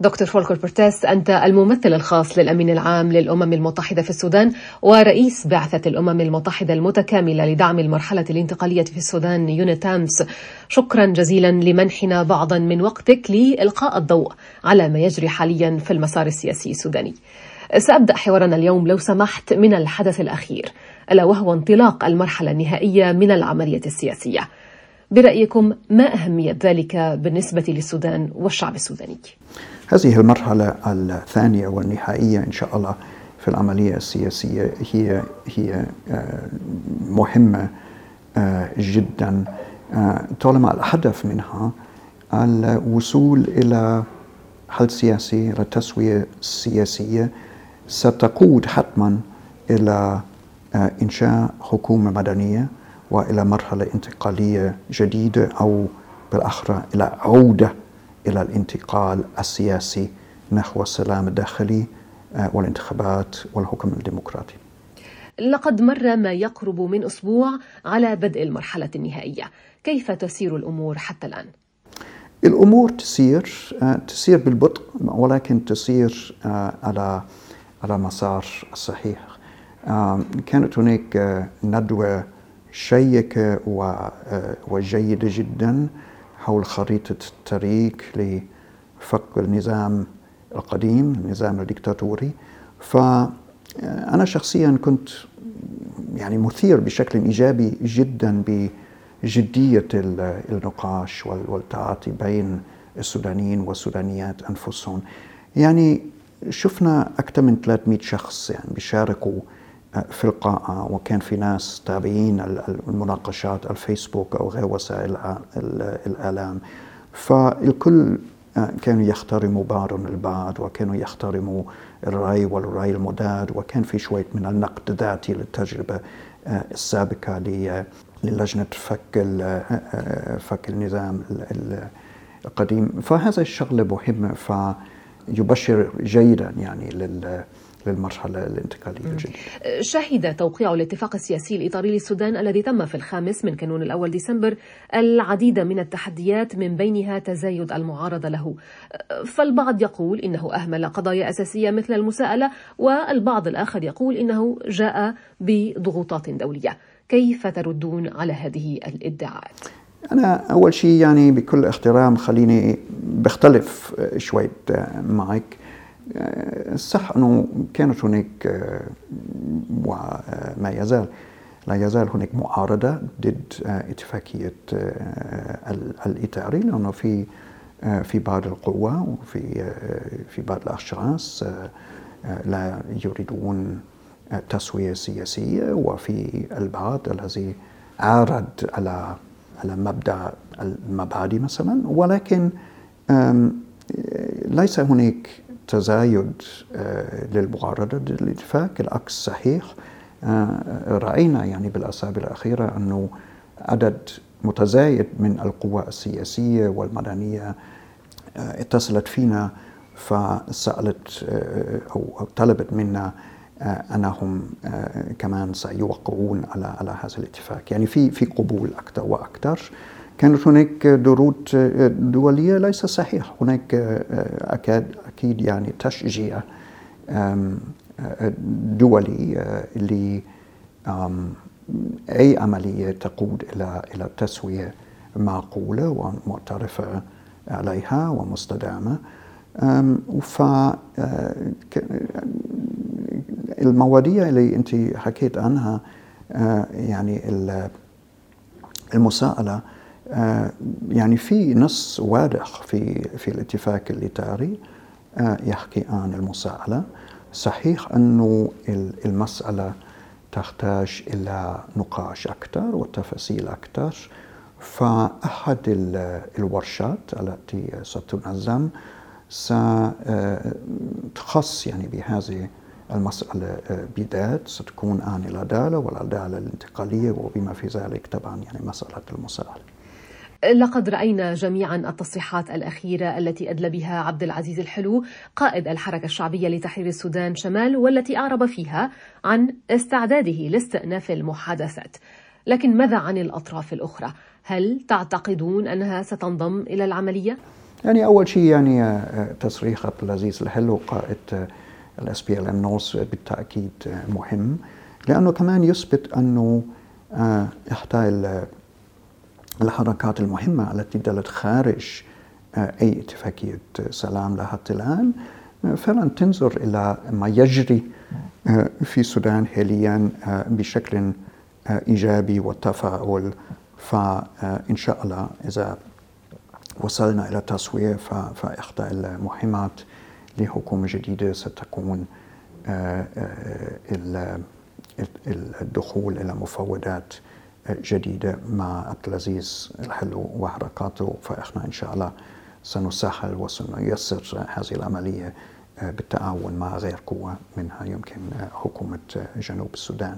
دكتور فولكر بورتاس أنت الممثل الخاص للأمين العام للأمم المتحدة في السودان ورئيس بعثة الأمم المتحدة المتكاملة لدعم المرحلة الانتقالية في السودان يونيتامس. شكرا جزيلا لمنحنا بعضا من وقتك لإلقاء الضوء على ما يجري حاليا في المسار السياسي السوداني. سأبدأ حوارنا اليوم لو سمحت من الحدث الأخير ألا وهو انطلاق المرحلة النهائية من العملية السياسية. برأيكم ما أهمية ذلك بالنسبة للسودان والشعب السوداني؟ هذه المرحلة الثانية والنهائية إن شاء الله في العملية السياسية. هي هي مهمة جدا. طالما الهدف منها الوصول إلى حل سياسي إلى تسوية سياسية ستقود حتما إلى إنشاء حكومة مدنية. وإلى مرحلة انتقالية جديدة أو بالآخرة إلى عودة إلى الانتقال السياسي نحو السلام الداخلي والانتخابات والحكم الديمقراطي. لقد مر ما يقرب من أسبوع على بدء المرحلة النهائية، كيف تسير الأمور حتى الآن؟ الأمور تسير تسير بالبطء ولكن تسير على على مسار صحيح. كانت هناك ندوة شيقة وجيدة جدا حول خريطة الطريق لفك النظام القديم النظام الدكتاتوري فأنا شخصيا كنت يعني مثير بشكل إيجابي جدا بجدية النقاش والتعاطي بين السودانيين والسودانيات أنفسهم. يعني شفنا أكثر من 300 شخص يعني بيشاركوا في القاعة وكان في ناس تابعين المناقشات الفيسبوك أو غير وسائل الإعلام. فالكل كانوا يحترموا بعضهم البعض وكانوا يحترموا الرأي والرأي المداد وكان في شوية من النقد الذاتي للتجربة السابقة للجنة فك فك النظام القديم. فهذا الشغلة مهمة فيبشر جيدا يعني لل للمرحلة الانتقالية الجديدة. شهد توقيع الاتفاق السياسي الإطاري للسودان الذي تم في الخامس من كانون الأول ديسمبر العديد من التحديات من بينها تزايد المعارضة له. فالبعض يقول إنه أهمل قضايا أساسية مثل المساءلة والبعض الآخر يقول إنه جاء بضغوطات دولية. كيف تردون على هذه الإدعاءات؟ أنا أول شيء يعني بكل احترام خليني بختلف شوي معك. صح أنه كانت هناك وما يزال لا يزال هناك معارضة ضد اتفاقية الإطاري لأنه في في بعض القوى وفي في بعض الأشخاص لا يريدون تسوية سياسية وفي البعض الذي عارض على على مبدأ المبادئ مثلا ولكن ليس هناك تزايد للمعارضة للإتفاق العكس صحيح رأينا يعني بالأسابيع الأخيرة أنه عدد متزايد من القوى السياسية والمدنية اتصلت فينا فسألت أو طلبت منا أنهم كمان سيوقعون على على هذا الاتفاق، يعني في في قبول أكثر وأكثر. كانت هناك ضغوط دولية ليس صحيح، هناك أكاد أكيد يعني تشجيع دولي ل أي عملية تقود إلى إلى تسوية معقولة ومعترفة عليها ومستدامة. ف المواضيع اللي أنت حكيت عنها يعني المساءلة يعني في نص واضح في في الاتفاق الإطاري يحكي عن المساءلة. صحيح أنه المسألة تحتاج إلى نقاش أكثر وتفاصيل أكثر فأحد الورشات التي ستنظم ستخص يعني بهذه المسألة بالذات ستكون عن العدالة والعدالة الانتقالية وبما في ذلك طبعا يعني مسألة المساءلة. لقد رأينا جميعا التصريحات الأخيرة التي أدلى بها عبد العزيز الحلو قائد الحركة الشعبية لتحرير السودان شمال والتي أعرب فيها عن استعداده لاستئناف المحادثات لكن ماذا عن الأطراف الأخرى؟ هل تعتقدون أنها ستنضم إلى العملية؟ يعني أول شيء يعني تصريح عبد العزيز الحلو قائد ال SPLM North بالتأكيد مهم لأنه كمان يثبت أنه احدى الحركات المهمة التي ظلت خارج أي اتفاقية سلام لحتى الان فعلا تنظر إلى ما يجري في السودان حاليا بشكل إيجابي وتفاؤل. فان شاء الله إذا وصلنا إلى تصوير فاحدى المهمات لحكومة جديدة ستكون الدخول إلى مفاوضات جديدة مع عبد العزيز. الحلو وحركاته فاحنا إن شاء الله سنسهل وسنيسر هذه العملية بالتعاون مع غير قوة منها يمكن حكومة جنوب السودان.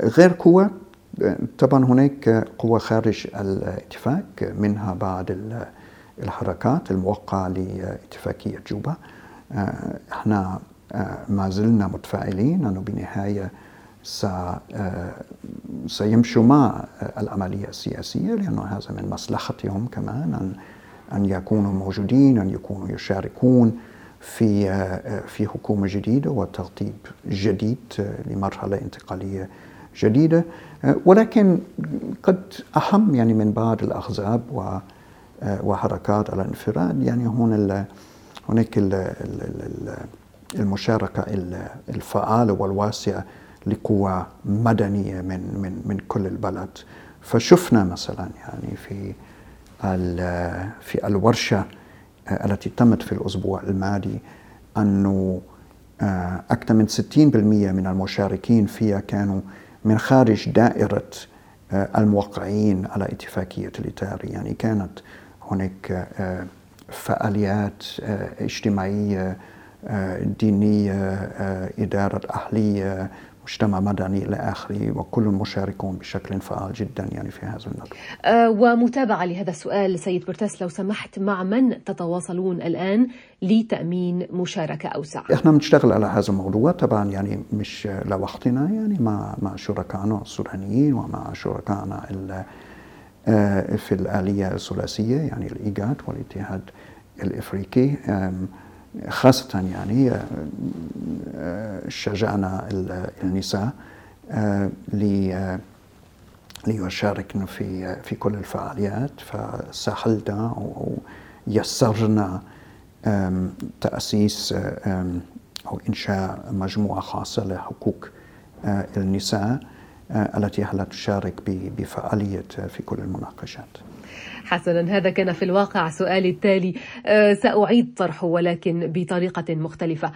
غير قوة طبعا هناك قوة خارج الاتفاق منها بعض الحركات الموقعة لاتفاقية جوبا. إحنا ما زلنا متفائلين انه بنهاية سيمشوا مع العملية السياسية لأنه هذا من مصلحتهم كمان أن أن يكونوا موجودين أن يكونوا يشاركون في في حكومة جديدة وترتيب جديد لمرحلة انتقالية جديدة. ولكن قد أهم يعني من بعض الأحزاب وحركات على الانفراد يعني هون هناك المشاركة الفعالة والواسعة لقوى مدنية من من من كل البلد. فشفنا مثلا يعني في في الورشة التي تمت في الأسبوع الماضي أنه أكثر من 60% من المشاركين فيها كانوا من خارج دائرة الموقعين على اتفاقية الإطار يعني كانت هناك فعاليات اجتماعية دينية إدارة أهلية مجتمع مدني إلى آخره وكل المشاركون بشكل فعال جدا يعني في هذا الندوه. أه ومتابعة لهذا السؤال سيد برتاس لو سمحت مع من تتواصلون الآن لتأمين مشاركة أوسع؟ إحنا بنشتغل على هذا الموضوع طبعا يعني مش لوحدنا يعني مع مع شركائنا السودانيين ومع شركائنا في الآلية الثلاثية يعني الإيجاد والاتحاد الإفريقي خاصة يعني شجعنا النساء ليشاركن في في كل الفعاليات فسهلنا ويسرنا تأسيس أو إنشاء مجموعة خاصة لحقوق النساء التي هلا تشارك بفعالية في كل المناقشات. حسنا هذا كان في الواقع سؤالي التالي. سأعيد طرحه ولكن بطريقة مختلفة.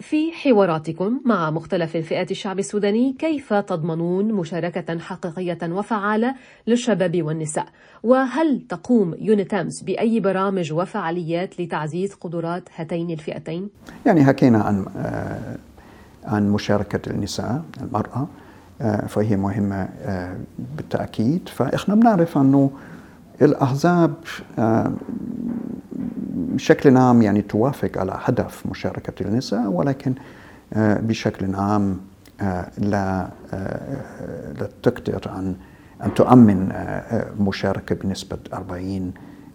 في حواراتكم مع مختلف فئات الشعب السوداني كيف تضمنون مشاركة حقيقية وفعالة للشباب والنساء؟ وهل تقوم يونيتامس بأي برامج وفعاليات لتعزيز قدرات هاتين الفئتين؟ يعني حكينا عن عن مشاركة النساء المرأة. فهي مهمة بالتأكيد. فإحنا بنعرف أنه الأحزاب بشكل عام يعني توافق على هدف مشاركة النساء ولكن بشكل عام لا لا تقدر أن أن تؤمن مشاركة بنسبة 40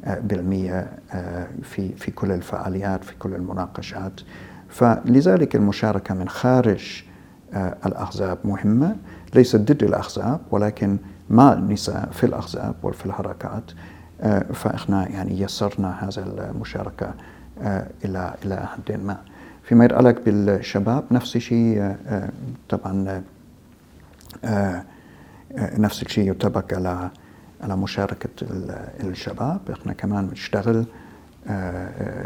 بالمية في في كل الفعاليات في كل المناقشات. فلذلك المشاركة من خارج الأحزاب مهمة ليست ضد الأحزاب ولكن مع النساء في الأحزاب وفي الحركات. فإحنا يعني يسرنا هذا المشاركة إلى إلى حد ما. فيما يتعلق بالشباب نفس الشيء طبعا نفس الشيء يطبق على على مشاركة الشباب. إحنا كمان بنشتغل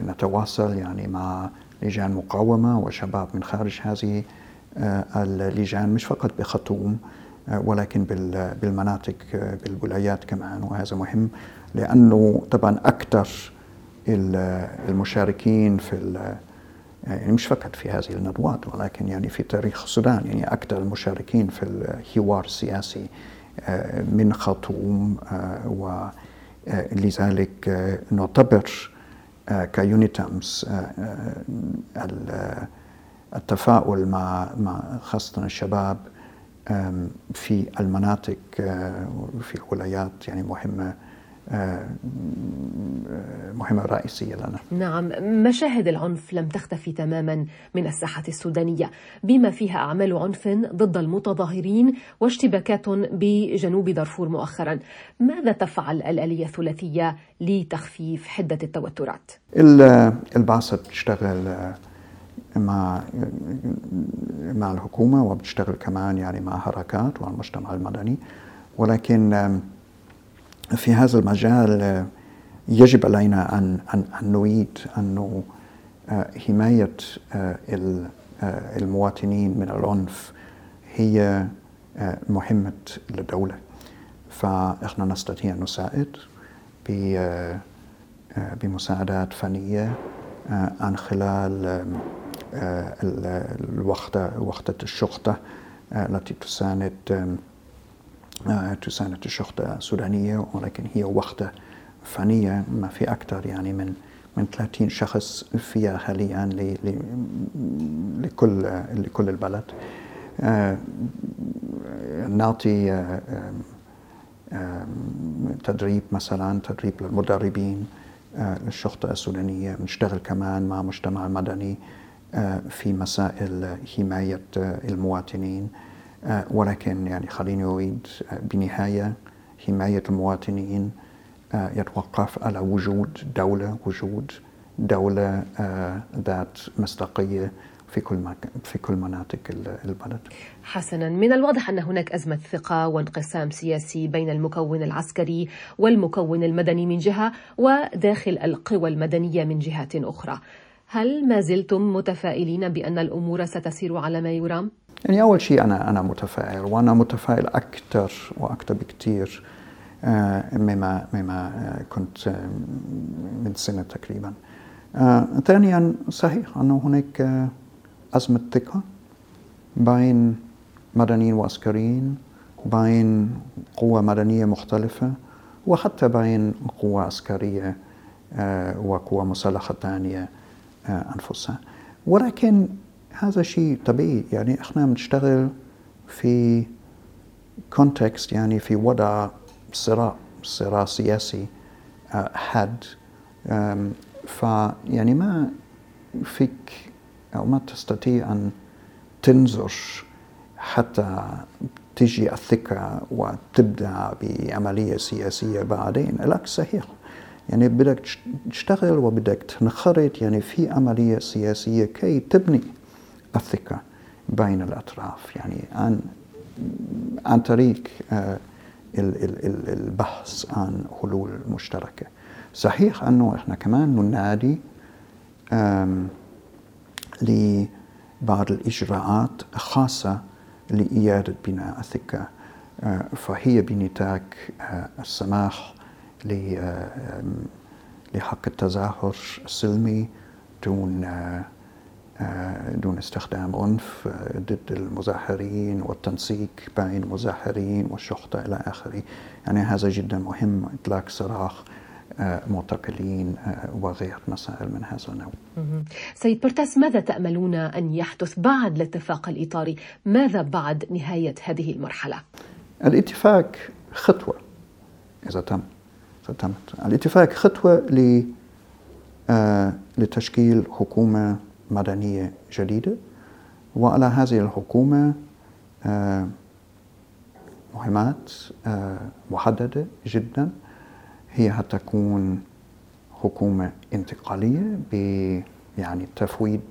نتواصل يعني مع لجان مقاومة وشباب من خارج هذه اللجان مش فقط بخرطوم ولكن بالمناطق بالولايات كمان وهذا مهم لأنه طبعا أكثر المشاركين في يعني مش فقط في هذه الندوات ولكن يعني في تاريخ السودان يعني أكثر المشاركين في الحوار السياسي من خرطوم ولذلك نعتبر كيونيتامس التفاؤل مع مع خاصة الشباب في المناطق في الولايات يعني مهمة مهمة رئيسية لنا نعم مشاهد العنف لم تختفي تماما من الساحة السودانية بما فيها أعمال عنف ضد المتظاهرين واشتباكات بجنوب دارفور مؤخرا ماذا تفعل الآلية الثلاثية لتخفيف حدة التوترات؟ البعثة تشتغل مع مع الحكومة وبتشتغل كمان يعني مع حركات والمجتمع المدني. ولكن في هذا المجال يجب علينا أن أن, أن نريد أن حماية المواطنين من العنف هي مهمة للدولة. فإحنا نستطيع أن نساعد بمساعدات فنية عن خلال الوحدة وحدة الشرطة التي تساند تساند الشرطة السودانية ولكن هي وحدة فنية ما في أكثر يعني من من 30 شخص فيها حاليا لكل لكل البلد. نعطي تدريب مثلا تدريب للمدربين للشرطة السودانية بنشتغل كمان مع مجتمع مدني. في مسائل حماية المواطنين ولكن يعني خليني أريد بنهاية حماية المواطنين يتوقف على وجود دولة وجود دولة ذات مصداقية في كل في كل مناطق البلد. حسنا، من الواضح أن هناك أزمة ثقة وانقسام سياسي بين المكون العسكري والمكون المدني من جهة وداخل القوى المدنية من جهات أخرى. هل ما زلتم متفائلين بأن الأمور ستسير على ما يرام؟ يعني أول شيء أنا أنا متفائل وأنا متفائل أكثر وأكثر بكثير مما مما كنت من سنة تقريبا. ثانيا صحيح انه هناك أزمة ثقة بين مدنيين وعسكريين بين قوى مدنية مختلفة وحتى بين قوى عسكرية وقوى مسلحة ثانية أنفسها. ولكن هذا شيء طبيعي. يعني إحنا بنشتغل في كونتكست يعني في وضع صراع صراع سياسي حاد. فيعني ما فيك أو ما تستطيع أن تنظر حتى تجي الثقة وتبدأ بعملية سياسية بعدين. العكس صحيح. يعني بدك تشتغل وبدك تنخرط يعني في عملية سياسية كي تبني الثقة بين الأطراف يعني عن عن طريق البحث عن حلول مشتركة. صحيح أنه إحنا كمان ننادي لبعض الإجراءات خاصة لإعادة بناء الثقة فهي بنتاج السماح لحق التظاهر السلمي دون دون استخدام عنف ضد المظاهرين والتنسيق بين المظاهرين والشرطة إلى آخره. يعني هذا جدا مهم إطلاق سراح معتقلين وغير مسائل من هذا النوع. سيد برتاس ماذا تأملون أن يحدث بعد الاتفاق الإطاري؟ ماذا بعد نهاية هذه المرحلة؟ الاتفاق خطوة إذا تم. تمت. الاتفاق خطوة ل لتشكيل حكومة مدنية جديدة. وعلى هذه الحكومة مهمات محددة جدا. هي هتكون حكومة انتقالية ب يعني تفويض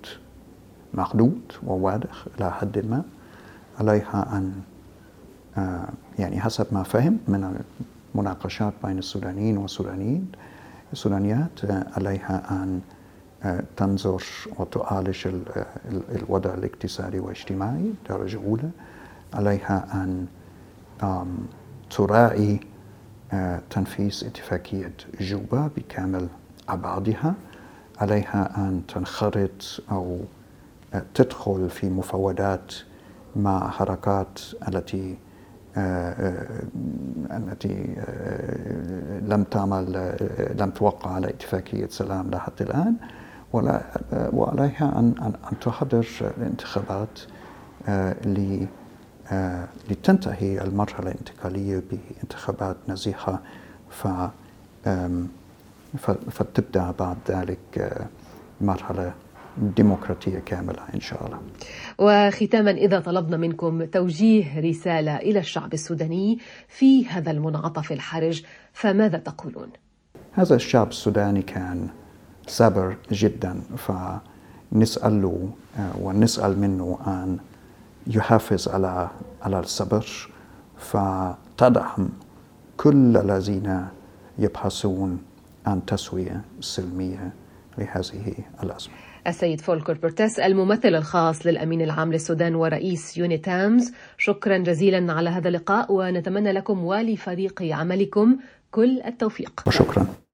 محدود وواضح إلى حد ما عليها أن يعني حسب ما فهمت من المناقشات بين السودانيين والسودانيين السودانيات عليها أن تنظر وتعالج الوضع الاقتصادي والاجتماعي درجة أولى. عليها أن تراعي تنفيذ اتفاقية جوبا بكامل أبعادها. عليها أن تنخرط أو تدخل في مفاوضات مع حركات التي التي لم تعمل لم توقع على اتفاقية سلام لحد الآن. ولا وعليها أن أن تحضر الانتخابات لتنتهي المرحلة الانتقالية بانتخابات نزيهة فتبدأ بعد ذلك مرحلة ديمقراطية كاملة إن شاء الله وختاما إذا طلبنا منكم توجيه رسالة إلى الشعب السوداني في هذا المنعطف الحرج فماذا تقولون؟ هذا الشعب السوداني كان صبر جدا فنسأله ونسأل منه أن يحافظ على على الصبر فتدعم كل الذين يبحثون عن تسوية سلمية لهذه الأزمة السيد فولكر بورتس الممثل الخاص للأمين العام للسودان ورئيس يونيتامس شكرا جزيلا على هذا اللقاء ونتمنى لكم ولفريق عملكم كل التوفيق. وشكرا.